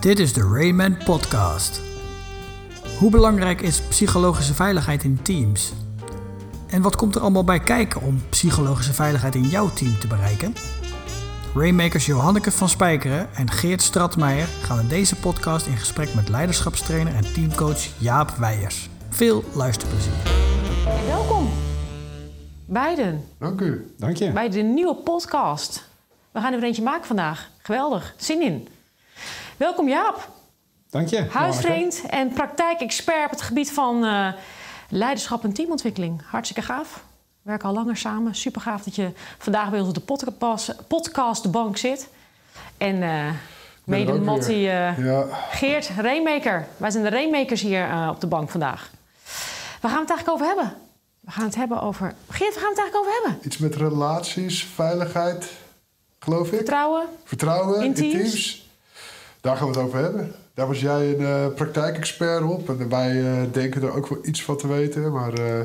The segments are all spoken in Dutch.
Dit is de Rayman Podcast. Hoe belangrijk is psychologische veiligheid in teams? En wat komt er allemaal bij kijken om psychologische veiligheid in jouw team te bereiken? Raymakers Johanneke van Spijkeren en Geert Stratmeijer gaan in deze podcast in gesprek met leiderschapstrainer en teamcoach Jaap Weijers. Veel luisterplezier. Welkom, beiden, Dank u. Dank je. bij de nieuwe podcast. We gaan er eentje maken vandaag. Geweldig, zin in. Welkom Jaap, Dank je. huisvriend en praktijkexpert op het gebied van eh, leiderschap en teamontwikkeling. Hartstikke gaaf. We werken al langer samen. Super gaaf dat je vandaag bij ons op de podcast, de bank zit. En er mede Mattie, weer. eh, Ja, Geert, Rainmaker. Wij zijn de Rainmakers hier op de bank vandaag. Waar gaan we het eigenlijk over hebben? We gaan het hebben over... Geert, waar gaan we het eigenlijk over hebben? iets met relaties, veiligheid, geloof ik. Vertrouwen? Vertrouwen In in teams? Daar gaan we het over hebben. Daar was jij een eh, praktijkexpert op. En wij eh, denken er ook wel iets van te weten. Maar eh,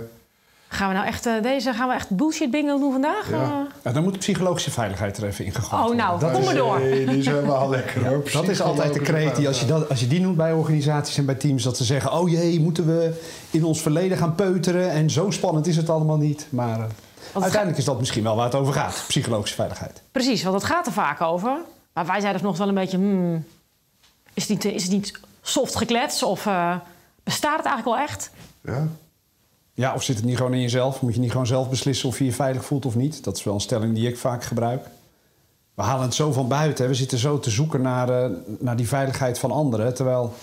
Gaan we nou echt, deze gaan we echt bullshit bingo doen vandaag? Ja. Ja, dan moet de psychologische veiligheid er even ingegooid oh worden. nou, dat kom is, maar door. nee, die zijn wel lekker hoor. Dat is altijd de kreet die als je, dat, als je die noemt bij organisaties en bij teams... dat ze zeggen, oh jee, moeten we in ons verleden gaan peuteren... en zo spannend is het allemaal niet. Maar eh, uiteindelijk is dat misschien wel waar het over gaat. Psychologische veiligheid. Precies, want het gaat er vaak over. Maar wij zeiden nog wel een beetje, hmm, is, het niet, is het niet soft geklets? Of eh, bestaat het eigenlijk wel echt? Ja. Ja, of zit het niet gewoon in jezelf? Moet je niet gewoon zelf beslissen of je je veilig voelt of niet? Dat is wel een stelling die ik vaak gebruik. We halen het zo van buiten. Hè. We zitten zo te zoeken naar, eh, naar die veiligheid van anderen. Terwijl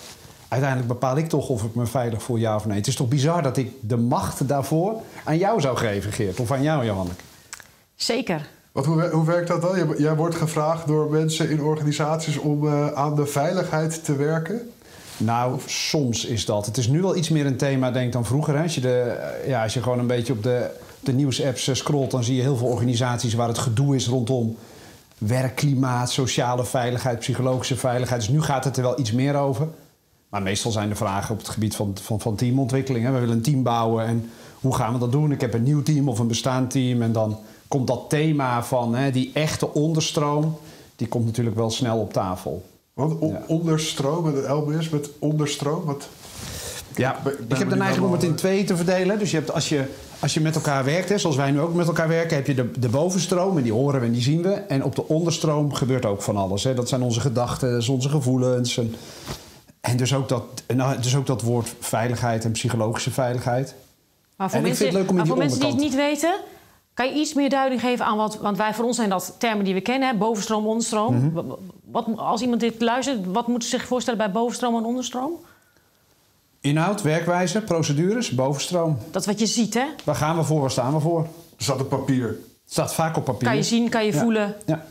uiteindelijk bepaal ik toch of ik me veilig voel, ja of nee. Het is toch bizar dat ik de macht daarvoor aan jou zou geven, Geert. Of aan jou, Johanneke. Zeker. Wat, hoe, hoe werkt dat dan? Jij- Jij wordt gevraagd door mensen in organisaties om eh, aan de veiligheid te werken. Nou, soms is dat. Het is nu wel iets meer een thema, denk dan vroeger. Als, je de, eh, ja, als je gewoon een beetje op de, de nieuwsapps eh, scrolt... dan zie je heel veel organisaties waar het gedoe is rondom werkklimaat... sociale veiligheid, psychologische veiligheid. Dus nu gaat het er wel iets meer over. Maar meestal zijn de vragen op het gebied van, van, van teamontwikkeling. We willen een team bouwen en hoe gaan we dat doen? Ik heb een nieuw team of een bestaand team. En dan komt dat thema van hè, die echte onderstroom... die komt natuurlijk wel snel op tafel. Want Ja. onderstroom, met het LBS met onderstroom. Wat, Ja, ik heb de neiging om het in twee te verdelen. Dus je hebt, als, je, als je met elkaar werkt, hè, zoals wij nu ook met elkaar werken, heb je de, de bovenstroom en die horen we en die zien we. En op de onderstroom gebeurt ook van alles. Hè. Dat zijn onze gedachten, dat zijn onze gevoelens. En, en dus, ook dat, en nou, dus ook dat woord veiligheid en psychologische veiligheid. Maar voor En ik mensen, vind het leuk om in maar die voor mensen die het niet weten... kan je iets meer duiding geven aan wat... want wij voor ons zijn dat termen die we kennen, hè? bovenstroom, onderstroom. Mhm. Wat- Wat, als iemand dit luistert, wat moet ze zich voorstellen bij bovenstroom en onderstroom? Inhoud, werkwijze, procedures, bovenstroom. Dat is wat je ziet, hè? Waar gaan we voor, waar staan we voor? er staat op papier. Het staat vaak op papier. Kan je zien, kan je Ja. voelen. Ja,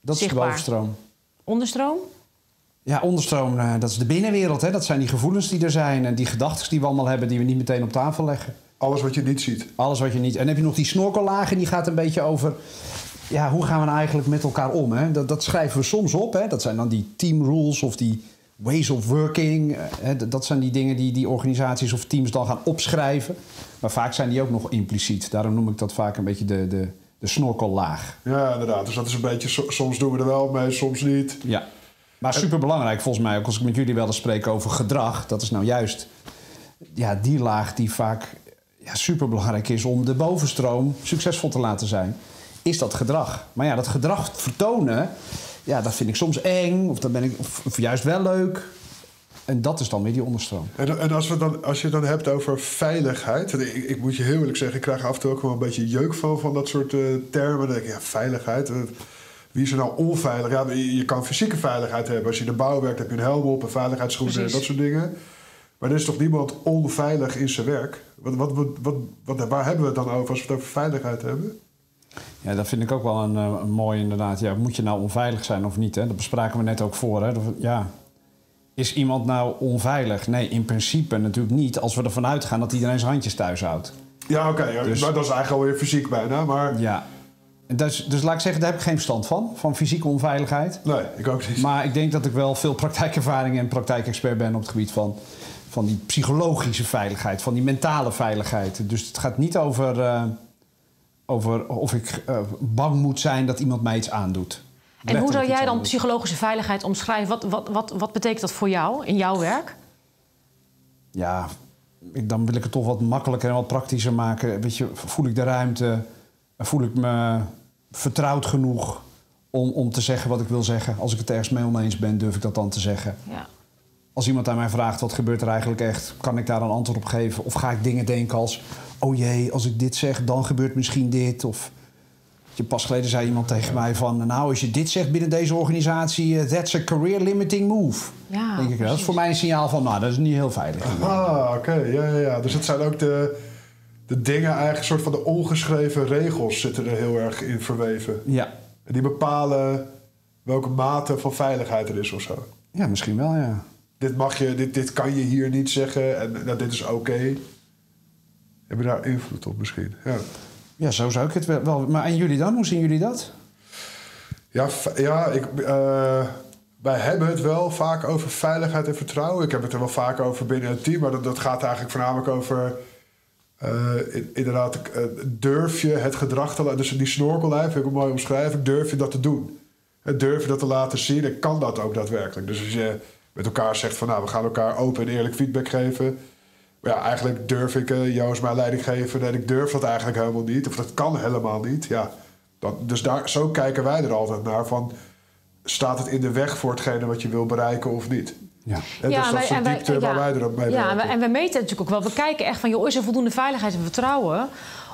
dat is Zichtbaar. bovenstroom. Onderstroom? Ja, onderstroom, eh, dat is de binnenwereld. Hè? Dat zijn die gevoelens die er zijn en die gedachten die we allemaal hebben... die we niet meteen op tafel leggen. Alles wat je niet ziet. Alles wat je niet... En dan heb je nog die snorkellaag en die gaat een beetje over... Ja, hoe gaan we nou eigenlijk met elkaar om? Hè? Dat, dat schrijven we soms op. Hè? Dat zijn dan die team rules of die ways of working. eh, Hè? Dat- zijn die dingen die die organisaties of teams dan gaan opschrijven. Maar vaak zijn die ook nog impliciet. Daarom noem ik dat vaak een beetje de, de, de snorkellaag. Ja, inderdaad. Dus dat is een beetje, so- soms doen we er wel mee, soms niet. Ja. Maar superbelangrijk volgens mij, ook als ik met jullie wel eens spreek over gedrag. Dat is nou juist ja, die laag die vaak ja, superbelangrijk is om de bovenstroom succesvol te laten zijn. Is dat gedrag. Maar ja, dat gedrag vertonen, ja, dat vind ik soms eng. Of, dat ben ik, of, of juist wel leuk. En dat is dan weer die onderstroom. En, en als, we dan, als je het dan hebt over veiligheid. en Ik, ik moet je heel eerlijk zeggen, ik krijg af en toe ook wel een beetje jeuk van, van dat soort eh, termen. Dan denk ik, ja, veiligheid. eh, Wie is er nou onveilig? Ja, je, je kan fysieke veiligheid hebben. Als je in de bouw werkt, heb je een helm op, een veiligheidsschoenen en dat soort dingen. Maar er is toch niemand onveilig in zijn werk? Wat, wat, wat, wat, waar hebben we het dan over als we het over veiligheid hebben? Ja, dat vind ik ook wel een, eh, een mooi inderdaad. Ja, moet je nou onveilig zijn of niet? Hè? Dat bespraken we net ook voor. Hè? Dat ja. Is iemand nou onveilig? Nee, in principe natuurlijk niet. Als we ervan uitgaan dat iedereen zijn handjes thuis houdt. Ja, oké. ja, Dus- maar dat is eigenlijk alweer fysiek bijna. Maar Ja. Dus, dus laat ik zeggen, daar heb ik geen verstand van. Van fysieke onveiligheid. nee, ik ook niet. Maar ik denk dat ik wel veel praktijkervaring en praktijkexpert ben op het gebied van, van die psychologische veiligheid, van die mentale veiligheid. Dus het gaat niet over, eh, over of ik eh, bang moet zijn dat iemand mij iets aandoet. En hoe zou jij dan psychologische veiligheid omschrijven? Wat, wat, wat, wat betekent dat voor jou in jouw werk? Ja, ik- dan wil ik het toch wat makkelijker en wat praktischer maken. Weet je, voel ik de ruimte? Voel ik me vertrouwd genoeg om, om te zeggen wat ik wil zeggen? Als ik het ergens mee oneens ben, durf ik dat dan te zeggen. Ja. Als iemand aan mij vraagt wat gebeurt er eigenlijk echt, kan ik daar een antwoord op geven? Of ga ik dingen denken als: oh jee, als ik dit zeg, dan gebeurt misschien dit? Of je, pas geleden zei iemand tegen mij van: nou, als je dit zegt binnen deze organisatie, eh, that's a career limiting move. Ja, denk ik, dat is voor mij een signaal van: nou, dat is niet heel veilig. Ah, oké. Ja, ja, ja. Dus het zijn ook de, de dingen, eigenlijk, een soort van de ongeschreven regels zitten er heel erg in verweven. Ja, En die bepalen welke mate van veiligheid er is of zo. ja misschien wel, ja. Dit mag je, dit, dit kan je hier niet zeggen en nou, dit is oké. Heb je daar invloed op misschien? Ja. Ja, zo zou ik het wel- wel. Maar en jullie dan? Hoe zien jullie dat? Ja, ja ik, eh, wij hebben het wel vaak over veiligheid en vertrouwen. Ik heb het er wel vaak over binnen het team, maar dat, dat gaat eigenlijk voornamelijk over. eh, in- inderdaad, eh, durf je het gedrag te laten. Dus die snorkellijf, vind ik een mooi omschrijving. Durf je dat te doen? Durf je dat te laten zien en kan dat ook daadwerkelijk? Dus als je met elkaar zegt van nou, we gaan elkaar open en eerlijk feedback geven. Maar ja, eigenlijk durf ik, eh jou is mijn leidinggever en ik durf dat eigenlijk helemaal niet. Of dat kan helemaal niet. Ja, dat, dus daar, zo kijken wij er altijd naar van... staat het in de weg voor hetgene wat je wil bereiken of niet? Ja. En dus dat is de diepte waar wij er ook mee ja, en werken. wij, en we meten natuurlijk ook wel. We kijken echt van, joh, is er voldoende veiligheid en vertrouwen...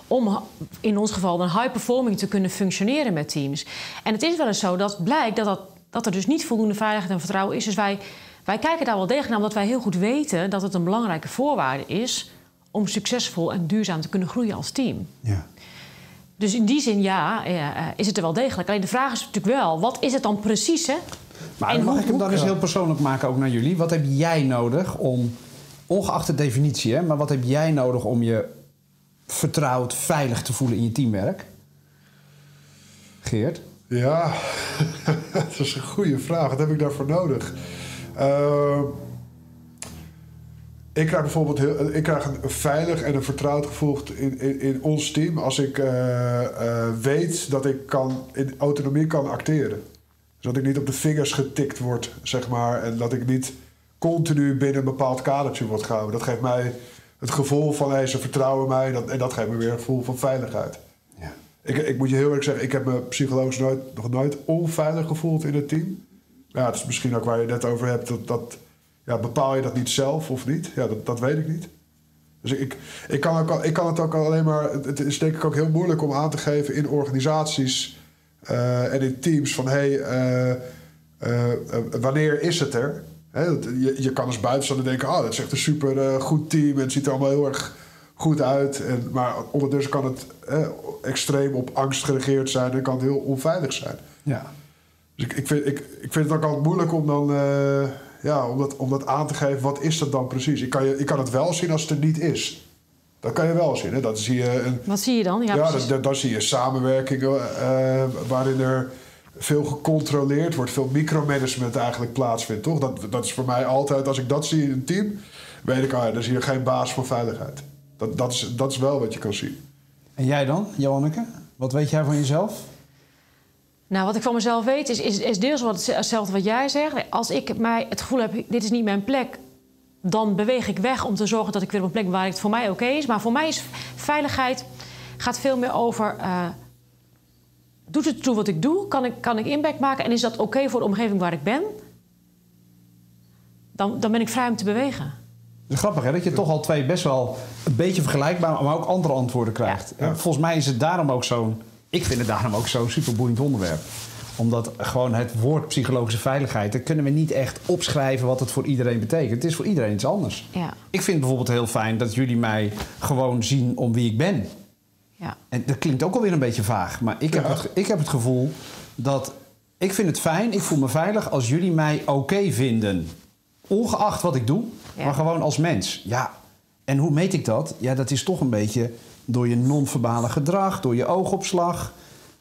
om in ons geval dan high performing te kunnen functioneren met teams. En het is wel eens zo dat blijkt dat, dat, dat er dus niet voldoende veiligheid en vertrouwen is. Dus wij, wij kijken daar wel degelijk naar, omdat wij heel goed weten... dat het een belangrijke voorwaarde is om succesvol en duurzaam te kunnen groeien als team. ja. Dus in die zin, ja, eh, eh, is het er wel degelijk. Alleen de vraag is natuurlijk wel, wat is het dan precies, hè? Maar En mag hoe- ik hem dan eens heel persoonlijk maken ook naar jullie? Wat heb jij nodig om, ongeacht de definitie, hè, maar wat heb jij nodig om je vertrouwd, veilig te voelen in je teamwerk? Geert? Ja, dat is een goede vraag. Wat heb ik daarvoor nodig? Eh, ik krijg bijvoorbeeld heel, ik krijg een veilig en een vertrouwd gevoel in, in, in ons team als ik eh, eh, weet dat ik kan, in autonomie kan acteren. Dus dat ik niet op de vingers getikt word, zeg maar, en dat ik niet continu binnen een bepaald kadertje word gehouden. Dat geeft mij het gevoel van hey, ze vertrouwen mij dat, en dat geeft me weer een gevoel van veiligheid. Ja. Ik, ik moet je heel eerlijk zeggen, ik heb me psychologisch nooit, nog nooit onveilig gevoeld in het team. Ja, het is misschien ook waar je het net over hebt. Dat, dat, ja, bepaal je dat niet zelf of niet? Ja, dat, dat weet ik niet. Dus ik, ik, kan ook, ik kan het ook alleen maar... Het, is denk ik ook heel moeilijk om aan te geven in organisaties eh, en in teams... van hé, hey, eh, eh, wanneer is het er? Je, je kan als buitenstaander denken... oh, dat is echt een super goed team en het ziet er allemaal heel erg goed uit. En, maar ondertussen kan het extreem op angst geregeerd zijn... en kan het heel onveilig zijn. Ja. Dus ik, ik, vind, ik, ik vind het ook altijd moeilijk om dan eh, ja, om dat, om dat aan te geven. Wat is dat dan precies? Ik kan, je, ik kan het wel zien als het er niet is. Dat kan je wel zien. Hè? Dat zie je een, Wat zie je dan? Ja, ja, precies. dan, dan- dan zie je samenwerkingen eh, waarin er veel gecontroleerd wordt, veel micromanagement eigenlijk plaatsvindt, toch? Dat, dat is voor mij altijd, als ik dat zie in een team, weet ik, ah, dan is hier geen baas voor veiligheid. Dat, dat, is, dat is wel wat je kan zien. En jij dan, Johanneke? Wat weet jij van jezelf? Nou, wat ik van mezelf weet, is, is, is deels wat hetzelfde wat jij zegt. Als ik mij het gevoel heb, dit is niet mijn plek... dan beweeg ik weg om te zorgen dat ik weer op een plek ben waar het voor mij oké is. Maar voor mij is veiligheid gaat veel meer over... eh, doet het toe wat ik doe? Kan ik, kan ik impact maken? En is dat oké voor de omgeving waar ik ben? Dan, dan ben ik vrij om te bewegen. Het is grappig hè, dat je toch al twee best wel een beetje vergelijkbaar, maar ook andere antwoorden krijgt. Ja. Volgens mij is het daarom ook zo'n, ik vind het daarom ook zo'n superboeiend onderwerp. Omdat gewoon het woord psychologische veiligheid, daar kunnen we niet echt opschrijven wat het voor iedereen betekent. Het is voor iedereen iets anders. Ja, Ik vind het bijvoorbeeld heel fijn dat jullie mij gewoon zien om wie ik ben. ja. En dat klinkt ook alweer een beetje vaag, maar ik, heb, het, ik heb het gevoel dat ik vind het fijn, ik voel me veilig als jullie mij oké vinden. Ongeacht wat ik doe, Ja. maar gewoon als mens. Ja, en hoe meet ik dat? Ja, dat is toch een beetje door je non-verbale gedrag, door je oogopslag.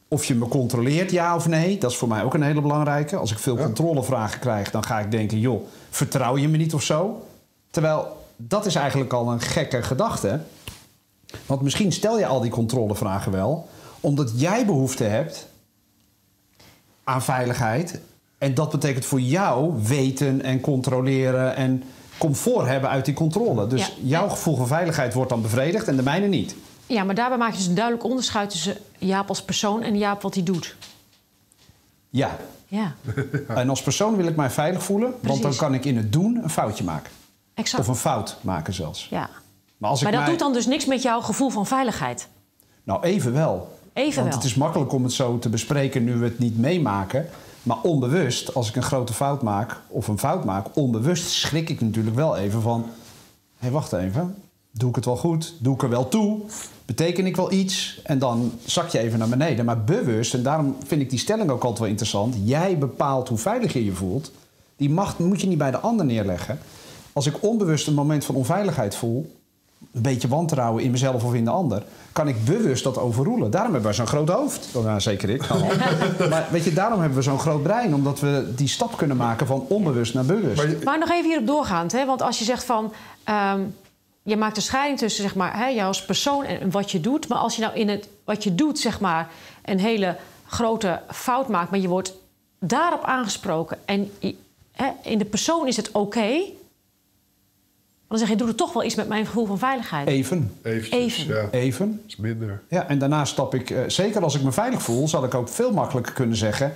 Of je me controleert, ja of nee. Dat is voor mij ook een hele belangrijke. Als ik veel Ja. controlevragen krijg, dan ga ik denken... joh, vertrouw je me niet of zo? Terwijl, dat is eigenlijk al een gekke gedachte. Want misschien stel je al die controlevragen wel... omdat jij behoefte hebt aan veiligheid. En dat betekent voor jou weten en controleren en comfort hebben uit die controle. Dus Ja. jouw gevoel van veiligheid wordt dan bevredigd en de mijne niet. Ja, maar daarbij maak je dus een duidelijk onderscheid tussen Jaap als persoon en Jaap wat hij doet. Ja. Ja, En als persoon wil ik mij veilig voelen, want dan kan ik in het doen een foutje maken. exact. Of een fout maken zelfs. Ja. Maar als ik Maar dat mij... doet dan dus niks met jouw gevoel van veiligheid. Nou, even wel. Even Want wel. het is makkelijk om het zo te bespreken nu we het niet meemaken. Maar onbewust, als ik een grote fout maak of een fout maak, onbewust schrik ik natuurlijk wel even van... Hé, hey, wacht even. Doe ik het wel goed? Doe ik er wel toe? Beteken ik wel iets? En dan zak je even naar beneden. Maar bewust, en daarom vind ik die stelling ook altijd wel interessant. Jij bepaalt hoe veilig je je voelt. Die macht moet je niet bij de ander neerleggen. Als ik onbewust een moment van onveiligheid voel, een beetje wantrouwen in mezelf of in de ander, kan ik bewust dat overroelen. Daarom hebben we zo'n groot hoofd. Nou, zeker ik. maar weet je, daarom hebben we zo'n groot brein, omdat we die stap kunnen maken van onbewust naar bewust. Maar je- Maar nog even hierop doorgaand, hè? want als je zegt van... ehm, je maakt een scheiding tussen zeg maar, hè, jou als persoon en wat je doet. Maar als je nou in het wat je doet zeg maar, een hele grote fout maakt... maar je wordt daarop aangesproken en hè, in de persoon is het oké... dan zeg je, doe er toch wel iets met mijn gevoel van veiligheid. Even, Eventjes, Even. ja. even. is minder. Ja, en daarna stap ik, eh, zeker als ik me veilig voel, zal ik ook veel makkelijker kunnen zeggen: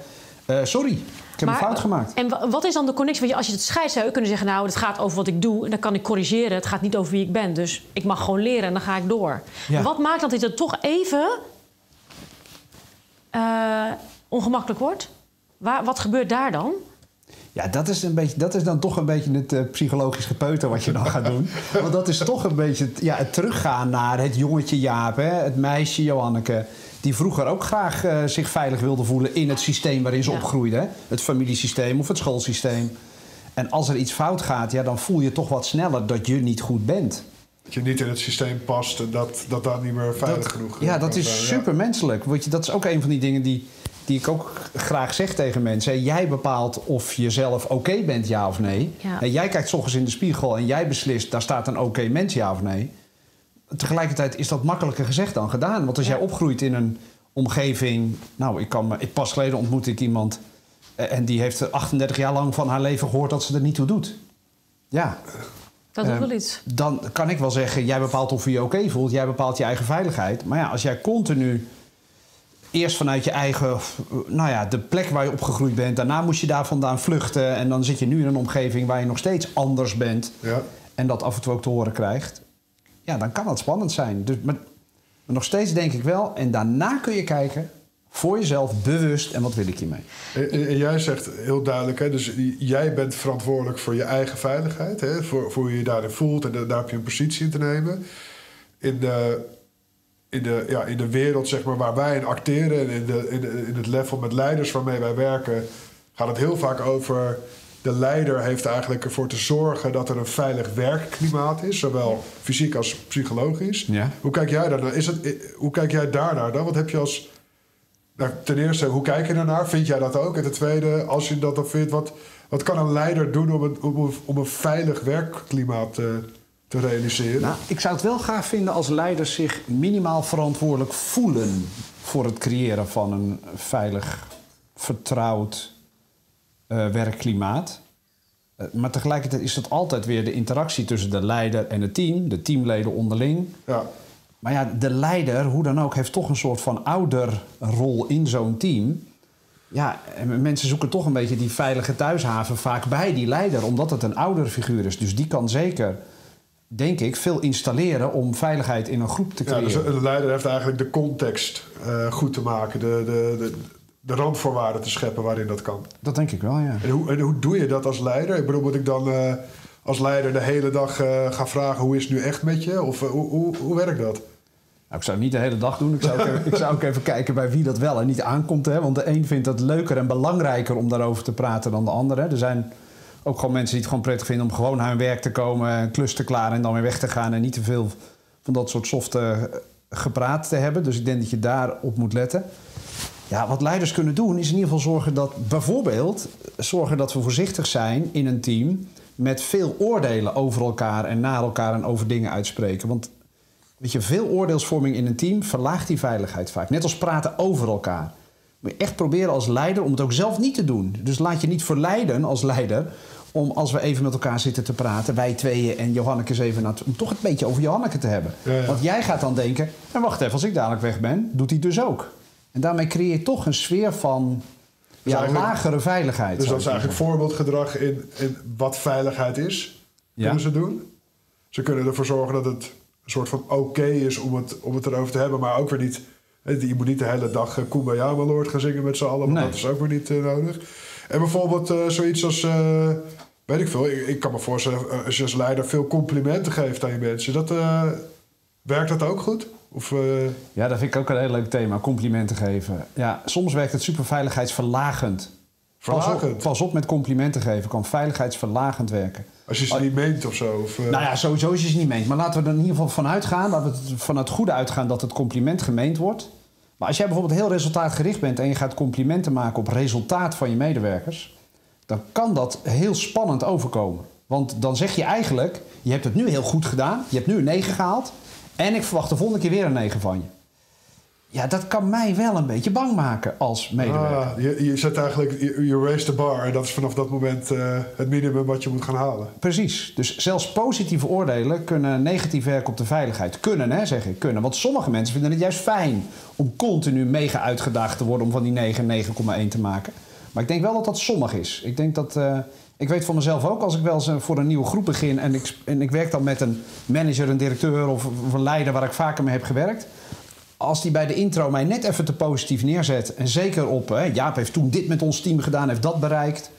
eh, Sorry, ik heb een fout gemaakt. En wa- wat is dan de connectie? Want als je het scheidt, zou je kunnen zeggen... nou, het gaat over wat ik doe en dan kan ik corrigeren. Het gaat niet over wie ik ben. Dus ik mag gewoon leren en dan ga ik door. Ja. Wat maakt dat dit er toch even eh, ongemakkelijk wordt? Waar, wat gebeurt daar dan? Ja, dat is, een beetje, dat is dan toch een beetje het eh, psychologisch gepeuter wat je dan gaat doen. Want dat is toch een beetje het, ja, het teruggaan naar het jongetje Jaap, hè, het meisje Johanneke. Die vroeger ook graag eh, zich veilig wilde voelen in het systeem waarin ze Ja. opgroeide. Hè? Het familiesysteem of het schoolsysteem. En als er iets fout gaat, ja, dan voel je toch wat sneller dat je niet goed bent. Dat je niet in het systeem past en dat dat, dat niet meer veilig Dat- genoeg Ja, kan dat is super menselijk. Weet je, dat is ook een van die dingen die, die ik ook graag zeg tegen mensen. hè. Jij bepaalt of je zelf oké bent, ja of nee. Ja. En jij kijkt 's ochtends in de spiegel en jij beslist, daar staat een oké mens, ja of nee. Tegelijkertijd is dat makkelijker gezegd dan gedaan. Want als Ja. jij opgroeit in een omgeving... Nou, ik kan me, ik, pas geleden ontmoette ik iemand... eh, en die heeft 38 jaar lang van haar leven gehoord dat ze er niet toe doet. Ja, Dat doet Ehm, wel iets. dan kan ik wel zeggen, jij bepaalt of je je oké voelt, jij bepaalt je eigen veiligheid. Maar ja, als jij continu eerst vanuit je eigen, nou ja, de plek waar je opgegroeid bent, daarna moest je daar vandaan vluchten en dan zit je nu in een omgeving waar je nog steeds anders bent Ja. en dat af en toe ook te horen krijgt, ja, dan kan dat spannend zijn. Dus, maar, nog steeds denk ik wel, en daarna kun je kijken voor jezelf bewust en wat wil ik hiermee. En, jij zegt heel duidelijk, hè, dus jij bent verantwoordelijk voor je eigen veiligheid, hè, voor, voor hoe je je daarin voelt en da- daar heb je een positie in te nemen. In de, in de, ja, in de wereld zeg maar, waar wij in acteren en in, in, in het level met leiders waarmee wij werken, gaat het heel vaak over. De leider heeft eigenlijk ervoor te zorgen dat er een veilig werkklimaat is, zowel fysiek als psychologisch. Ja. Hoe kijk jij daarnaar? Is het, hoe kijk jij daarnaar dan? Wat heb je als nou, ten eerste, hoe kijk je daarnaar? Vind jij dat ook? En ten tweede, als je dat dan vindt, wat, wat kan een leider doen om een, om een, om een veilig werkklimaat eh, te realiseren? Nou, ik zou het wel gaaf vinden als leiders zich minimaal verantwoordelijk voelen voor het creëren van een veilig, vertrouwd eh, werkklimaat. Eh, maar tegelijkertijd is het altijd weer de interactie tussen de leider en het team, de teamleden onderling. Ja, Maar ja, de leider, hoe dan ook, heeft toch een soort van ouderrol in zo'n team. Ja, en mensen zoeken toch een beetje die veilige thuishaven vaak bij die leider, omdat het een ouderfiguur is. Dus die kan zeker, denk ik, veel installeren om veiligheid in een groep te ja creëren. dus een leider heeft eigenlijk de context eh, goed te maken, de, de, de, de randvoorwaarden te scheppen waarin dat kan. Dat denk ik wel, ja. En hoe, en hoe doe je dat als leider? Ik bedoel, moet ik dan eh, als leider de hele dag eh, gaan vragen hoe is het nu echt met je? Of eh, hoe, hoe, hoe werkt dat? Nou, ik zou het niet de hele dag doen. Ik zou, ook even, ik zou ook even kijken bij wie dat wel en niet aankomt. Hè? Want de een vindt het leuker en belangrijker om daarover te praten dan de ander. Hè? Er zijn ook gewoon mensen die het gewoon prettig vinden om gewoon naar hun werk te komen, een klus te klaren en dan weer weg te gaan. En niet te veel van dat soort softe gepraat te hebben. Dus ik denk dat je daarop moet letten. Ja, wat leiders kunnen doen is in ieder geval zorgen dat, bijvoorbeeld, zorgen dat we voorzichtig zijn in een team met veel oordelen over elkaar en naar elkaar en over dingen uitspreken. Want weet je, veel oordeelsvorming in een team verlaagt die veiligheid vaak. Net als praten over elkaar. Moet je echt proberen als leider om het ook zelf niet te doen. Dus laat je niet verleiden als leider om als we even met elkaar zitten te praten, wij tweeën en Johanneke eens even, om toch een beetje over Johanneke te hebben. Ja, ja. Want jij gaat dan denken, en wacht even, als ik dadelijk weg ben, doet hij dus ook. En daarmee creëer je toch een sfeer van Dus ja, lagere veiligheid. Dus dat is eigenlijk voorbeeldgedrag in, in wat veiligheid is. Ja. Kunnen ze doen. Ze kunnen ervoor zorgen dat het een soort van oké is om het, om het erover te hebben, maar ook weer niet. Je moet niet de hele dag uh, Kumbaya my Lord gaan zingen met z'n allen, Nee. dat is ook weer niet eh, nodig. En bijvoorbeeld eh, zoiets als, eh, weet ik veel, ik, ik kan me voorstellen, eh, als je als leider veel complimenten geeft aan je mensen, dat, eh, werkt dat ook goed? Of, eh, Ja, dat vind ik ook een heel leuk thema, complimenten geven. Ja, soms werkt het superveiligheidsverlagend. Pas op, verlagend? pas op met complimenten geven, kan veiligheidsverlagend werken. Als je ze niet meent of zo? Of, eh, Nou ja, sowieso is je ze niet meent. Maar laten we er in ieder geval van uitgaan, laten we het van het goede uitgaan dat het compliment gemeend wordt. Maar als jij bijvoorbeeld heel resultaatgericht bent en je gaat complimenten maken op resultaat van je medewerkers, dan kan dat heel spannend overkomen. Want dan zeg je eigenlijk, je hebt het nu heel goed gedaan, je hebt nu een 9 gehaald en ik verwacht de volgende keer weer een 9 van je. Ja, dat kan mij wel een beetje bang maken als medewerker. Ah, je, je zet eigenlijk, je, raise the bar en dat is vanaf dat moment eh, het minimum wat je moet gaan halen. Precies. Dus zelfs positieve oordelen kunnen negatief werken op de veiligheid. Kunnen, hè, zeg ik. Kunnen. Want sommige mensen vinden het juist fijn om continu mega uitgedaagd te worden om van die 9 9,1 te maken. Maar ik denk wel dat dat sommig is. Ik denk dat. eh, ik weet van mezelf ook, als ik wel eens eh, voor een nieuwe groep begin en ik, en ik werk dan met een manager, een directeur of, of een leider waar ik vaker mee heb gewerkt. Als die bij de intro mij net even te positief neerzet, en zeker op hè, Jaap heeft toen dit met ons team gedaan, heeft dat bereikt,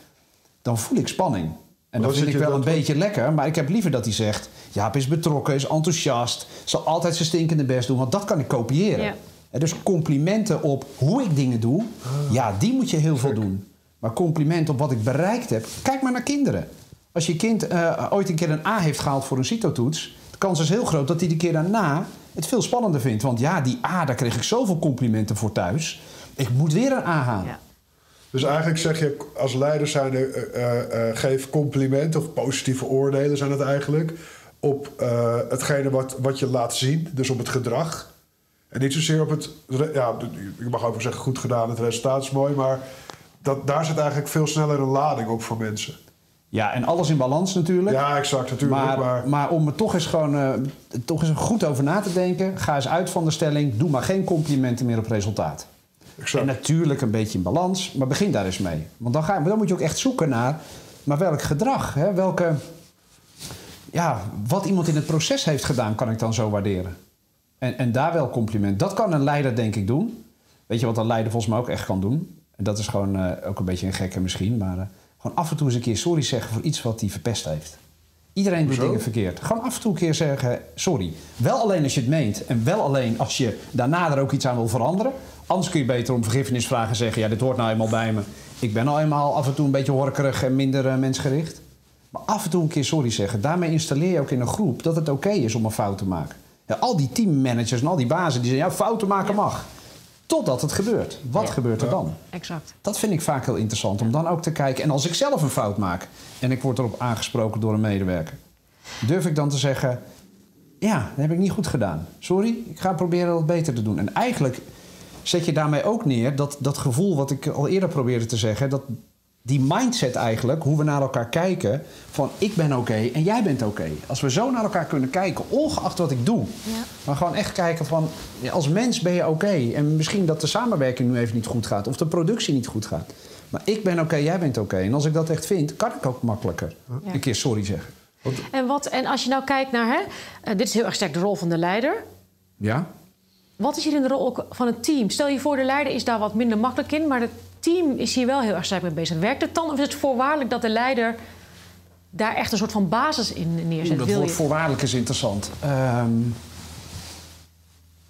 dan voel ik spanning. En Dan dat vind ik wel een beetje lekker, maar ik heb liever dat hij zegt: Jaap is betrokken, is enthousiast, zal altijd zijn stinkende best doen, want dat kan ik kopiëren. Ja. En dus complimenten op hoe ik dingen doe, Ah. ja, die moet je heel veel doen. Maar complimenten op wat ik bereikt heb, kijk maar naar kinderen. Als je kind eh, ooit een keer een A heeft gehaald voor een CITO-toets, de kans is heel groot dat hij de keer daarna het veel spannender vindt. Want ja, die A, daar kreeg ik zoveel complimenten voor thuis. Ik moet weer een A halen. Ja. Dus eigenlijk zeg je als leider zijn geef complimenten of positieve oordelen zijn het eigenlijk op eh, hetgene wat, wat je laat zien, dus op het gedrag. En niet zozeer op het, ja, je mag ook wel zeggen goed gedaan, het resultaat is mooi, maar dat, daar zit eigenlijk veel sneller een lading op voor mensen. Ja, en alles in balans natuurlijk. Ja, exact, natuurlijk. Maar, Maar, maar om er toch eens gewoon eh, toch eens goed over na te denken, ga eens uit van de stelling: doe maar geen complimenten meer op resultaat. exact. En natuurlijk een beetje in balans, maar begin daar eens mee. Want dan, ga, dan moet je ook echt zoeken naar, maar welk gedrag, hè? welke, ja, wat iemand in het proces heeft gedaan, kan ik dan zo waarderen. En, en daar wel compliment. Dat kan een leider denk ik doen. Weet je wat een leider volgens mij ook echt kan doen? En dat is gewoon eh, ook een beetje een gekke misschien, maar eh, gewoon af en toe eens een keer sorry zeggen voor iets wat hij verpest heeft. Iedereen doet Hoezo? dingen verkeerd. Gewoon af en toe een keer zeggen sorry. Wel alleen als je het meent en wel alleen als je daarna er ook iets aan wil veranderen. Anders kun je beter om vergiffenis vragen en zeggen: ja, dit hoort nou eenmaal bij me. Ik ben al eenmaal af en toe een beetje horkerig en minder eh, mensgericht. Maar af en toe een keer sorry zeggen. Daarmee installeer je ook in een groep dat het oké is om een fout te maken. Ja, al die teammanagers en al die bazen die zeggen: ja, fouten maken mag. Totdat het gebeurt. Wat Ja, gebeurt er ja. dan? Exact. Dat vind ik vaak heel interessant om dan ook te kijken. En als ik zelf een fout maak en ik word erop aangesproken door een medewerker, durf ik dan te zeggen: Ja, dat heb ik niet goed gedaan. Sorry, ik ga proberen dat beter te doen. En eigenlijk zet je daarmee ook neer dat, dat gevoel wat ik al eerder probeerde te zeggen, dat die mindset eigenlijk, hoe we naar elkaar kijken, van ik ben oké en jij bent oké. Als we zo naar elkaar kunnen kijken, ongeacht wat ik doe, Ja. maar gewoon echt kijken van, ja, als mens ben je oké. En misschien dat de samenwerking nu even niet goed gaat of de productie niet goed gaat. Maar ik ben oké, jij bent oké. En als ik dat echt vind, kan ik ook makkelijker Ja. een keer sorry zeggen. En, wat, en als je nou kijkt naar, hè, eh, dit is heel erg sterk de rol van de leider. Ja? Wat is hier in de rol ook van het team? Stel je voor, de leider is daar wat minder makkelijk in, maar team is hier wel heel erg sterk mee bezig. Werkt het dan of is het voorwaardelijk dat de leider daar echt een soort van basis in neerzet? Dat Wil woord je? voorwaardelijk is interessant. Ehm,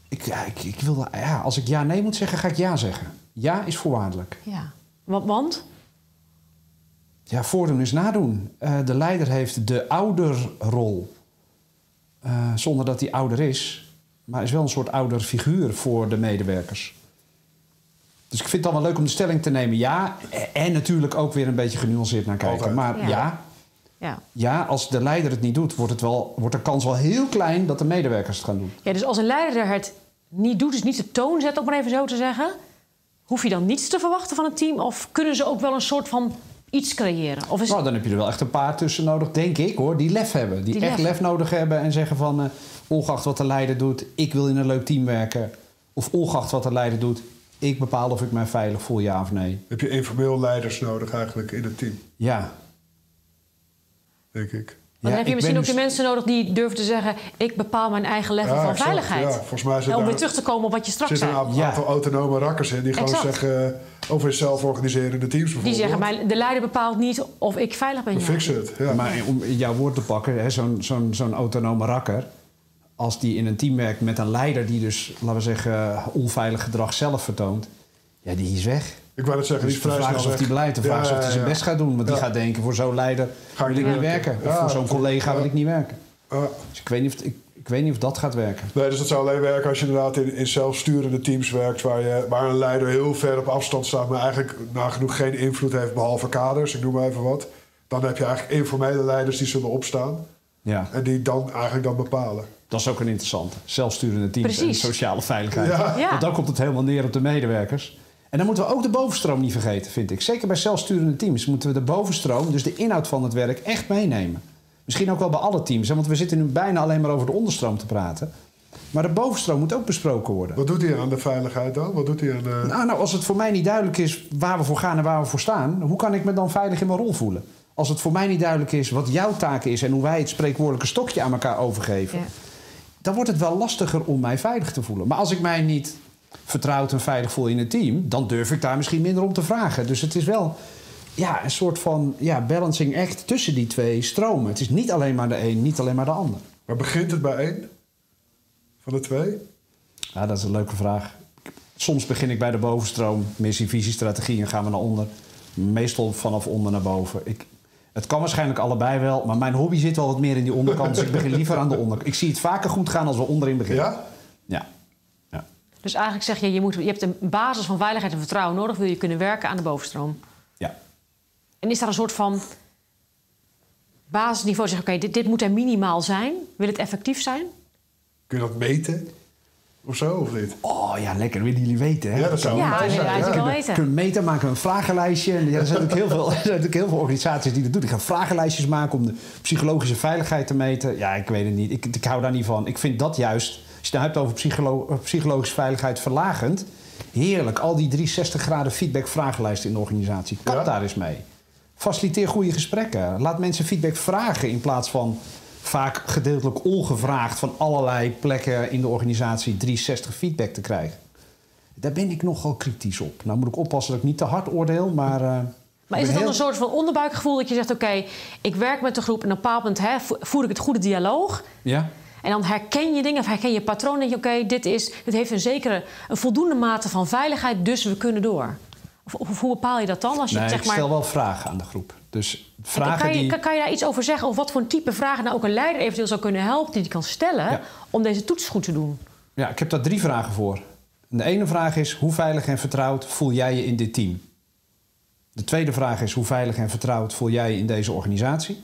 ik, ja, ik, ik wil, ja, als ik ja nee moet zeggen, ga ik ja zeggen. Ja is voorwaardelijk. Ja. Want, want? Ja, voordoen is nadoen. Eh, de leider heeft de ouderrol. Eh, zonder dat hij ouder is. Maar is wel een soort ouderfiguur voor de medewerkers. Dus ik vind het dan wel leuk om de stelling te nemen. Ja, en natuurlijk ook weer een beetje genuanceerd naar kijken. Altijd. Maar Ja. ja. Ja. ja, als de leider het niet doet, wordt, het wel, wordt de kans wel heel klein dat de medewerkers het gaan doen. ja, dus als een leider het niet doet, dus niet de toon zet, om maar even zo te zeggen. hoef je dan niets te verwachten van een team? Of kunnen ze ook wel een soort van iets creëren? Of is Nou, dan heb je er wel echt een paar tussen nodig, denk ik hoor. Die lef hebben. Die, Die echt lef. lef nodig hebben en zeggen van... eh, ongeacht wat de leider doet, ik wil in een leuk team werken. Of ongeacht wat de leider doet, ik bepaal of ik mij veilig voel, ja of nee. Heb je informeel leiders nodig eigenlijk in het team, Ja. denk ik. dan Ja, heb je misschien ook de dus- mensen nodig die durven te zeggen... ik bepaal mijn eigen level Ja, van exact. veiligheid. Ja, volgens mij zit om daar- weer terug te komen op wat je straks Er zei. zitten een Ja. aantal autonome rakkers in die gewoon Exact. zeggen eh, over zelf organiserende teams bijvoorbeeld. Die zeggen, mijn, de leider bepaalt niet of ik veilig ben. We ja. fixen het, ja. Maar om jouw woord te pakken, hè, zo'n zo'n zo'n autonome rakker... als die in een team werkt met een leider die dus, laten we zeggen... onveilig gedrag zelf vertoont... ja, die is weg. ik wou net zeggen, Dus die is vraag is of hij beleid, de vraag is Ja, of hij zijn best gaat doen. Want die gaat denken, voor zo'n leider Ga ik wil ik niet werken. werken. Of voor zo'n dat- collega wil ik niet werken. Dus ik weet niet of, ik, ik weet niet of dat gaat werken. Nee, dus dat zou alleen werken als je inderdaad in, in zelfsturende teams werkt... Waar, je, waar een leider heel ver op afstand staat... maar eigenlijk nagenoeg geen invloed heeft behalve kaders. Ik noem maar even wat. Dan heb je eigenlijk informele leiders die zullen opstaan... Ja, en die dan eigenlijk dan bepalen. Dat is ook een interessante. Zelfsturende teams Precies. en sociale veiligheid. Ja. Ja. Want dan komt het helemaal neer op de medewerkers. En dan moeten we ook de bovenstroom niet vergeten, vind ik. Zeker bij zelfsturende teams moeten we de bovenstroom, dus de inhoud van het werk, echt meenemen. Misschien ook wel bij alle teams, hè, want we zitten nu bijna alleen maar over de onderstroom te praten. Maar de bovenstroom moet ook besproken worden. Wat doet hij aan de veiligheid dan? Wat doet hij aan... eh, Nou, nou, als het voor mij niet duidelijk is waar we voor gaan en waar we voor staan, hoe kan ik me dan veilig in mijn rol voelen? Als het voor mij niet duidelijk is wat jouw taak is en hoe wij het spreekwoordelijke stokje aan elkaar overgeven, Ja. Dan wordt het wel lastiger om mij veilig te voelen. Maar als ik mij niet vertrouwd en veilig voel in het team, dan durf ik daar misschien minder om te vragen. Dus het is wel ja, een soort van ja, balancing act tussen die twee stromen. Het is niet alleen maar de een, niet alleen maar de ander. Maar begint het bij één? Van de twee? Ja, dat is een leuke vraag. Soms begin ik bij de bovenstroom, missie, visie, strategie en gaan we naar onder. Meestal vanaf onder naar boven. Ik, het kan waarschijnlijk allebei wel, maar mijn hobby zit wel wat meer in die onderkant. Dus ik begin liever aan de onderkant. Ik zie het vaker goed gaan als we onderin beginnen. Ja? Ja. ja. Dus eigenlijk zeg je, je, moet, je hebt een basis van veiligheid en vertrouwen nodig... wil je kunnen werken aan de bovenstroom. ja. En is daar een soort van basisniveau? Zeg, oké, dit, dit moet er minimaal zijn. Wil het effectief zijn? Kun je dat meten? Of zo, of niet? Oh ja, lekker. Willen jullie weten, hè? Ja, dat zou Ja, zijn. ja. wel weten. kunnen meten, maken we een vragenlijstje. En ja, er zijn natuurlijk heel veel, er zijn natuurlijk heel veel organisaties die dat doen. Die gaan vragenlijstjes maken om de psychologische veiligheid te meten. Ja, ik weet het niet. Ik, ik hou daar niet van. Ik vind dat juist, als je het nou hebt over psycholo psychologische veiligheid verlagend... heerlijk, al die 360 graden feedback vragenlijsten in de organisatie. Kap daar eens mee. Faciliteer goede gesprekken. Laat mensen feedback vragen in plaats van vaak gedeeltelijk ongevraagd... van allerlei plekken in de organisatie 360 feedback te krijgen. Daar ben ik nogal kritisch op. Nou moet ik oppassen dat ik niet te hard oordeel, maar... eh, Maar is het dan heel- een soort van onderbuikgevoel dat je zegt... oké, ik werk met de groep en op een bepaald moment hè, vo- voer ik het goede dialoog... Ja? En dan herken je dingen of herken je patronen. En denk je, oké, dit, is, dit heeft een zekere, een voldoende mate van veiligheid, dus we kunnen door. Of, hoe bepaal je dat dan? Als je Nee, zeg ik maar, stel wel vragen aan de groep. Dus vragen kan, je, die... kan, kan je daar iets over zeggen? Of wat voor een type vragen nou ook een leider eventueel zou kunnen helpen... die die kan stellen Ja. om deze toets goed te doen? Ja, ik heb daar drie vragen voor. De ene vraag is, hoe veilig en vertrouwd voel jij je in dit team? De tweede vraag is, hoe veilig en vertrouwd voel jij je in deze organisatie?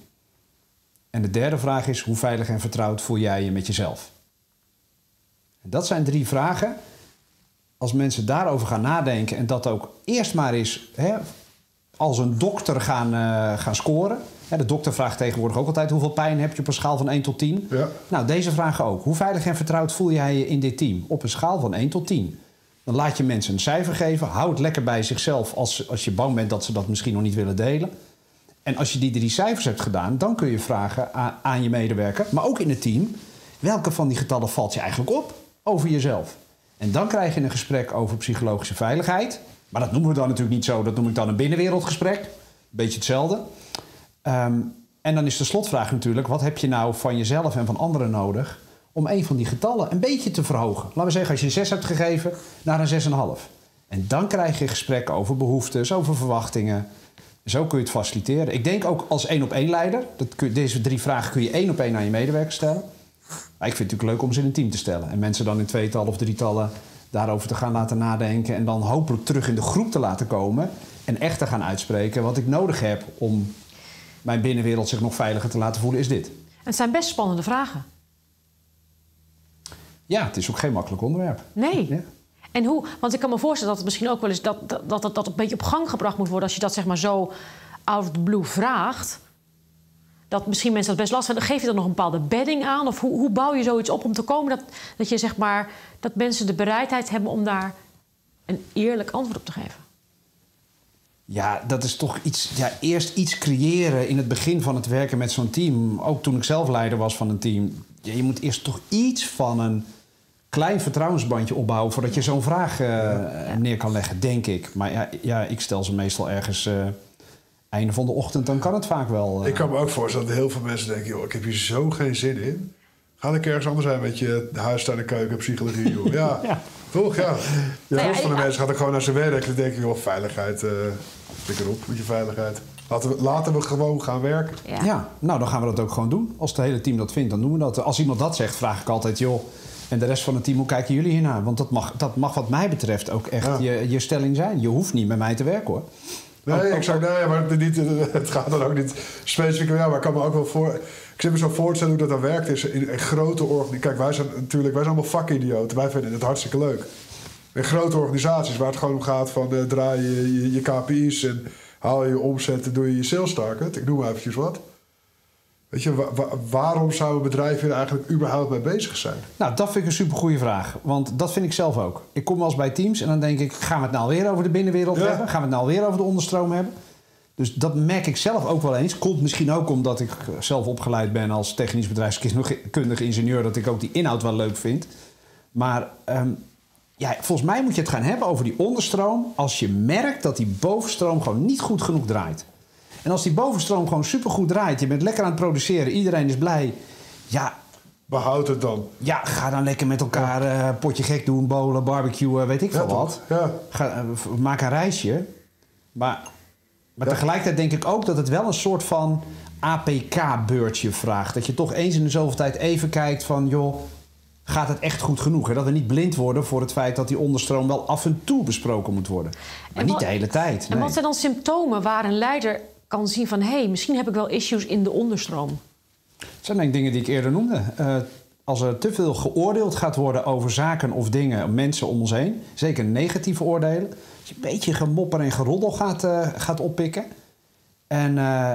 En de derde vraag is, hoe veilig en vertrouwd voel jij je met jezelf? En dat zijn drie vragen. Als mensen daarover gaan nadenken en dat ook eerst maar eens hè, als een dokter gaan, eh, gaan scoren. De dokter vraagt tegenwoordig ook altijd hoeveel pijn heb je op een schaal van 1 tot 10. Ja. Nou, deze vragen ook. Hoe veilig en vertrouwd voel jij je in dit team? Op een schaal van 1 tot 10. Dan laat je mensen een cijfer geven. Hou het lekker bij zichzelf als, als je bang bent dat ze dat misschien nog niet willen delen. En als je die drie cijfers hebt gedaan, dan kun je vragen aan, aan je medewerker, maar ook in het team, welke van die getallen valt je eigenlijk op over jezelf? En dan krijg je een gesprek over psychologische veiligheid. Maar dat noemen we dan natuurlijk niet zo, dat noem ik dan een binnenwereldgesprek. Beetje hetzelfde. Ehm, en dan is de slotvraag natuurlijk: wat heb je nou van jezelf en van anderen nodig om een van die getallen een beetje te verhogen? Laten we zeggen, als je een 6 hebt gegeven, naar een 6,5. En dan krijg je gesprekken over behoeftes, over verwachtingen. Zo kun je het faciliteren. Ik denk ook als één op één leider. Dat kun, deze drie vragen kun je één op één aan je medewerkers stellen. Maar ik vind het natuurlijk leuk om ze in een team te stellen. En mensen dan in tweetallen of drietallen daarover te gaan laten nadenken. En dan hopelijk terug in de groep te laten komen. En echt te gaan uitspreken wat ik nodig heb om mijn binnenwereld zich nog veiliger te laten voelen, is dit. En het zijn best spannende vragen. Ja, het is ook geen makkelijk onderwerp. Nee. Ja. En hoe, want ik kan me voorstellen dat het misschien ook wel eens dat dat, dat, dat, dat een beetje op gang gebracht moet worden als je dat zeg maar zo out of the blue vraagt. Dat misschien mensen dat best lastig vinden. Geef je dan nog een bepaalde bedding aan? Of hoe, hoe bouw je zoiets op om te komen dat, dat je zeg maar dat mensen de bereidheid hebben om daar een eerlijk antwoord op te geven? Ja, dat is toch iets. Ja, eerst iets creëren in het begin van het werken met zo'n team. Ook toen ik zelf leider was van een team. Ja, je moet eerst toch iets van een klein vertrouwensbandje opbouwen voordat je zo'n vraag eh, neer kan leggen, denk ik. Maar ja, ja ik stel ze meestal ergens. eh, einde van de ochtend, dan kan het vaak wel. eh. Ik kan me ook voorstellen dat heel veel mensen denken... joh, ik heb hier zo geen zin in. Ga ik ergens anders zijn met je huis, tuin en keuken, psychologie, joh. Ja, Ja. toch? Ja. De helft van de mensen gaat ook gewoon naar zijn werk. Dan denk ik, joh, veiligheid, eh pik erop met je veiligheid. Laten we, laten we gewoon gaan werken. Ja. nou dan gaan we dat ook gewoon doen. Als het hele team dat vindt, dan doen we dat. Als iemand dat zegt, vraag ik altijd, joh. En de rest van het team, hoe kijken jullie hiernaar? Want dat mag, dat mag wat mij betreft ook echt Ja. je, je stelling zijn. Je hoeft niet met mij te werken hoor. Nee, Ook- ik zou, nee, maar het, niet, het gaat dan ook niet specifiek om jou. Maar ik kan me ook wel voor... Ik zit me zo voorstellen hoe dat dan werkt is in een grote organisatie. Kijk, wij zijn natuurlijk... Wij zijn allemaal vakidioten. Wij vinden het hartstikke leuk. In grote organisaties waar het gewoon om gaat van... eh, draai je, je, je KPI's en haal je je omzet en doe je je sales target. Ik noem maar eventjes wat. Weet je, wa- wa- waarom zou een bedrijf hier eigenlijk überhaupt mee bezig zijn? Nou, dat vind ik een supergoeie vraag. Want dat vind ik zelf ook. Ik kom wel eens bij teams en dan denk ik... gaan we het nou weer over de binnenwereld Ja. hebben? Gaan we het nou weer over de onderstroom hebben? Dus dat merk ik zelf ook wel eens. Komt misschien ook omdat ik zelf opgeleid ben als technisch bedrijfskundig ingenieur... dat ik ook die inhoud wel leuk vind. Maar ehm, ja, volgens mij moet je het gaan hebben over die onderstroom... als je merkt dat die bovenstroom gewoon niet goed genoeg draait. En als die bovenstroom gewoon supergoed draait... je bent lekker aan het produceren, iedereen is blij... ja, Behoud het dan. ja, ga dan lekker met elkaar eh potje gek doen, bowlen, barbecuen, weet ik Ja, veel wat. Ja. Ga, eh, maak een reisje. Maar, maar Ja. tegelijkertijd denk ik ook dat het wel een soort van APK-beurtje vraagt. Dat je toch eens in de zoveel tijd even kijkt van... joh, gaat het echt goed genoeg? Hè? Dat we niet blind worden voor het feit dat die onderstroom wel af en toe besproken moet worden. Maar En niet de hele tijd. En nee. wat zijn dan symptomen waar een leider kan zien van... hé, hey, misschien heb ik wel issues in de onderstroom? Het zijn denk ik dingen die ik eerder noemde. Eh, als er te veel geoordeeld gaat worden over zaken of dingen, mensen om ons heen, zeker negatieve oordelen, als je een beetje gemopper en geroddel gaat, eh, gaat oppikken. En, eh,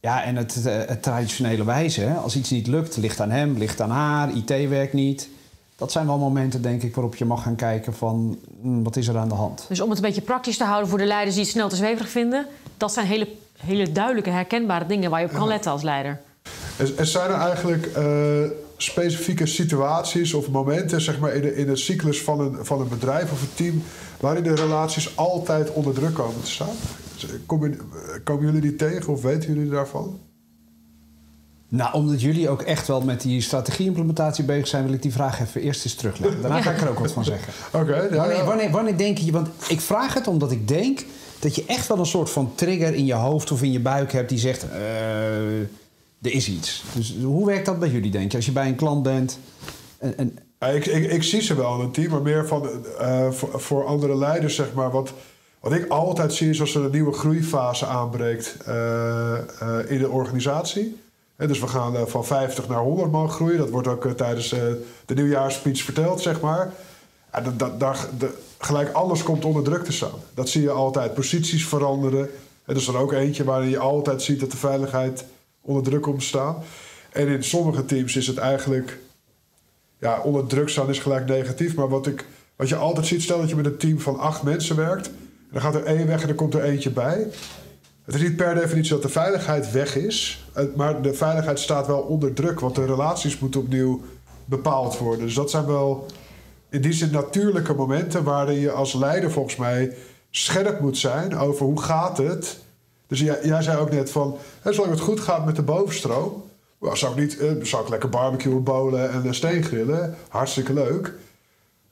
ja, en het, het traditionele wijze, hè, als iets niet lukt, ligt aan hem, ligt aan haar, IT werkt niet. Dat zijn wel momenten, denk ik, waarop je mag gaan kijken van hm, wat is er aan de hand. Dus om het een beetje praktisch te houden voor de leiders die het snel te zweverig vinden... dat zijn hele, hele duidelijke, herkenbare dingen waar je op kan letten als leider. Er, er zijn er eigenlijk eh, specifieke situaties of momenten zeg maar, in, de, in de cyclus van een, van een bedrijf of een team waarin de relaties altijd onder druk komen te staan. Komen, komen jullie die tegen of weten jullie daarvan? Nou, omdat jullie ook echt wel met die strategie-implementatie bezig zijn, wil ik die vraag even eerst eens terugleggen. Daarna ga ik er ook wat van zeggen. Oké, ja, Wanneer, wanneer, wanneer denk je, want ik vraag het omdat ik denk dat je echt wel een soort van trigger in je hoofd of in je buik hebt die zegt: eh, er is iets. Dus hoe werkt dat bij jullie, denk je? Als je bij een klant bent en, en ik, ik, ik zie ze wel in een team, maar meer van, eh, voor, andere leiders, zeg maar. Wat, wat ik altijd zie is als er een nieuwe groeifase aanbreekt eh, in de organisatie. Dus we gaan van 50 naar 100 man groeien. Dat wordt ook tijdens de nieuwjaarsspeech verteld, zeg maar. Ja, dat, dat, de, gelijk alles komt onder druk te staan. Dat zie je altijd. Posities veranderen. En dat is er ook eentje waarin je altijd ziet dat de veiligheid onder druk komt te staan. En in sommige teams is het eigenlijk ja, onder druk staan is gelijk negatief. Maar wat, ik, wat je altijd ziet, stel dat je met een team van acht mensen werkt. Dan gaat er één weg en dan komt er eentje bij. Het is niet per definitie dat de veiligheid weg is. Maar de veiligheid staat wel onder druk. Want de relaties moeten opnieuw bepaald worden. Dus dat zijn wel die zin natuurlijke momenten... waarin je als leider volgens mij scherp moet zijn over hoe gaat het... Dus jij, jij zei ook net van, hè, zolang het goed gaat met de bovenstroom... Nou, zou ik, niet, eh, zou ik lekker barbecuen, bowlen en eh, steengrillen. Hartstikke leuk.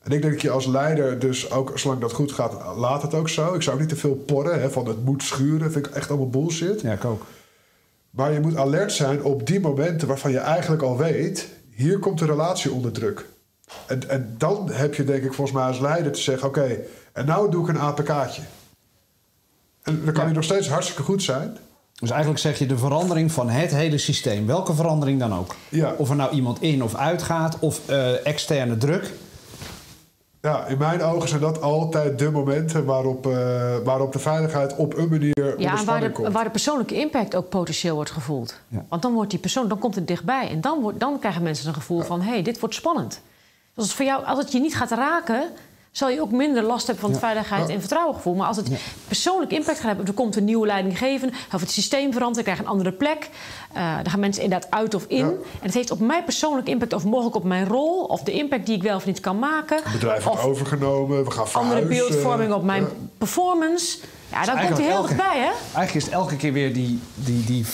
En ik denk dat je als leider dus ook, zolang dat goed gaat, laat het ook zo. Ik zou niet te veel porren, hè, van het moet schuren. vind ik echt allemaal bullshit. ja, ik ook. Maar je moet alert zijn op die momenten waarvan je eigenlijk al weet... hier komt de relatie onder druk. En, en dan heb je denk ik volgens mij als leider te zeggen... oké, en nou doe ik een APK'tje. En dan kan Ja. die nog steeds hartstikke goed zijn... Dus eigenlijk zeg je de verandering van het hele systeem, welke verandering dan ook. Ja. Of er nou iemand in of uit gaat, of eh, externe druk. Ja, in mijn ogen zijn dat altijd de momenten waarop, eh, waarop de veiligheid op een manier Ja, en waar de, komt. waar de persoonlijke impact ook potentieel wordt gevoeld. Ja. Want dan wordt die persoon, dan komt het dichtbij. En dan, wordt, dan krijgen mensen een gevoel van, hé, hey, dit wordt spannend. Dus als het, voor jou, als het je niet gaat raken, zal je ook minder last hebben van het Ja. veiligheid en vertrouwengevoel. Maar als het persoonlijk impact gaat hebben, er komt een nieuwe leidinggevende, of het systeem verandert, ik krijg een andere plek. eh dan gaan mensen inderdaad uit of in. Ja. En het heeft op mij persoonlijk impact, of mogelijk op mijn rol, of de impact die ik wel of niet kan maken. Het bedrijf wordt overgenomen, we gaan verhuizen. andere beeldvorming op mijn Ja. performance. Ja, dan komt eigenlijk hij heel dichtbij, hè? Eigenlijk is het elke keer weer die, die, die,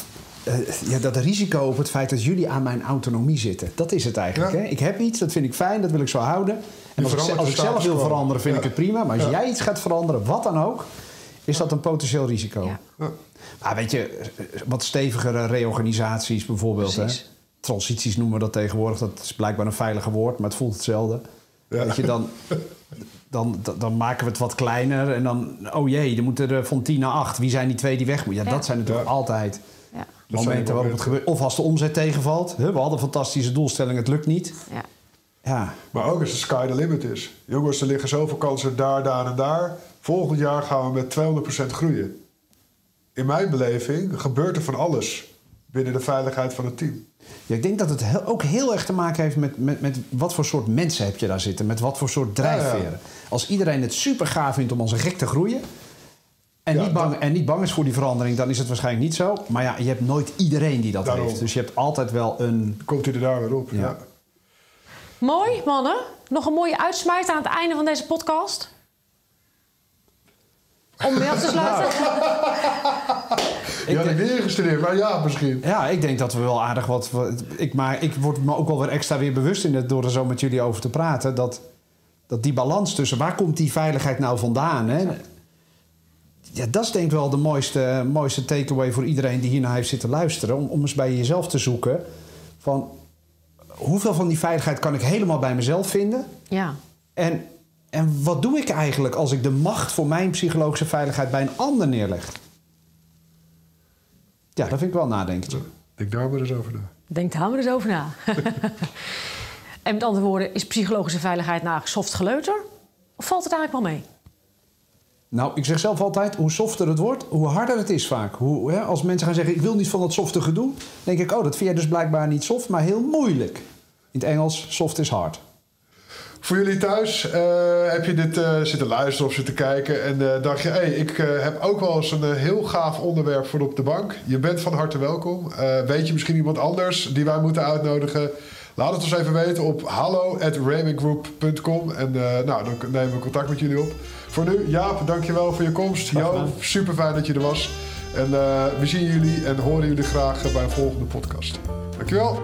ja, dat risico op het feit dat jullie aan mijn autonomie zitten. Dat is het eigenlijk. Ja. Hè? Ik heb iets, dat vind ik fijn, dat wil ik zo houden. En als ik, als ik zelf wil veranderen, vind Ja. ik het prima. Maar als Ja. jij iets gaat veranderen, wat dan ook, is dat een potentieel risico. Ja. Ja. Maar weet je, eh, wat stevigere reorganisaties bijvoorbeeld. Hè? Transities noemen we dat tegenwoordig. Dat is blijkbaar een veiliger woord, maar het voelt hetzelfde. Ja. Weet je, dan, dan, dan, dan maken we het wat kleiner. En dan, oh jee, er moeten er van 10 naar 8. Wie zijn die twee die weg moeten? Ja, Ja. dat zijn natuurlijk Ja. altijd momenten waarop het gebeurt. Of als de omzet tegenvalt. Hè, We hadden een fantastische doelstelling, het lukt niet. Ja. Ja, Maar ook als de sky the limit is. Jongens, er liggen zoveel kansen daar, daar en daar. Volgend jaar gaan we met 200% groeien. In mijn beleving gebeurt er van alles binnen de veiligheid van het team. Ja, ik denk dat het heel- ook heel erg te maken heeft met, met, met wat voor soort mensen heb je daar zitten. Met wat voor soort drijfveren. Ja, ja. Als iedereen het super gaaf vindt om als een gek te groeien. En, Ja, niet bang, dat- en niet bang is voor die verandering, dan is het waarschijnlijk niet zo. Maar ja, je hebt nooit iedereen die dat Daarom. heeft. Dus je hebt altijd wel een. Komt hij er daar weer op? Ja. Ja. Mooi, mannen. Nog een mooie uitsmijter aan het einde van deze podcast. Om mee af te sluiten. Had ik niet ingestudeerd, maar ja, misschien. Ja, ik denk dat we wel aardig wat. wat- ik, maar ik word me ook wel weer extra weer bewust in het, door er zo met jullie over te praten. Dat, dat die balans tussen waar komt die veiligheid nou vandaan? Hè? Ja, dat is denk ik wel de mooiste, mooiste takeaway voor iedereen die hiernaar heeft zitten luisteren. Om, om eens bij jezelf te zoeken van hoeveel van die veiligheid kan ik helemaal bij mezelf vinden? Ja. En, en wat doe ik eigenlijk als ik de macht voor mijn psychologische veiligheid bij een ander neerleg? Ja, dat vind ik wel nadenken. Denk daar maar eens over na. Denk daar maar eens over na. en met andere woorden, is psychologische veiligheid nou soft geleuter? Of valt het eigenlijk wel mee? Nou, ik zeg zelf altijd, hoe softer het wordt, hoe harder het is vaak. Hoe, hè, als mensen gaan zeggen, ik wil niet van dat softe gedoe... denk ik, oh, dat vind jij dus blijkbaar niet soft, maar heel moeilijk. In het Engels, soft is hard. Voor jullie thuis, eh, heb je dit eh, zitten luisteren of zitten kijken en eh, dacht je, hey, ik heb ook wel eens een heel gaaf onderwerp voor op de bank. Je bent van harte welkom. Weet je misschien iemand anders die wij moeten uitnodigen? Laat het ons even weten op hallo@raminggroup.com en eh, nou, dan nemen we contact met jullie op. Voor nu, Jaap, dankjewel voor je komst. Jo, super fijn dat je er was. En eh, we zien jullie en horen jullie graag bij een volgende podcast. Dankjewel.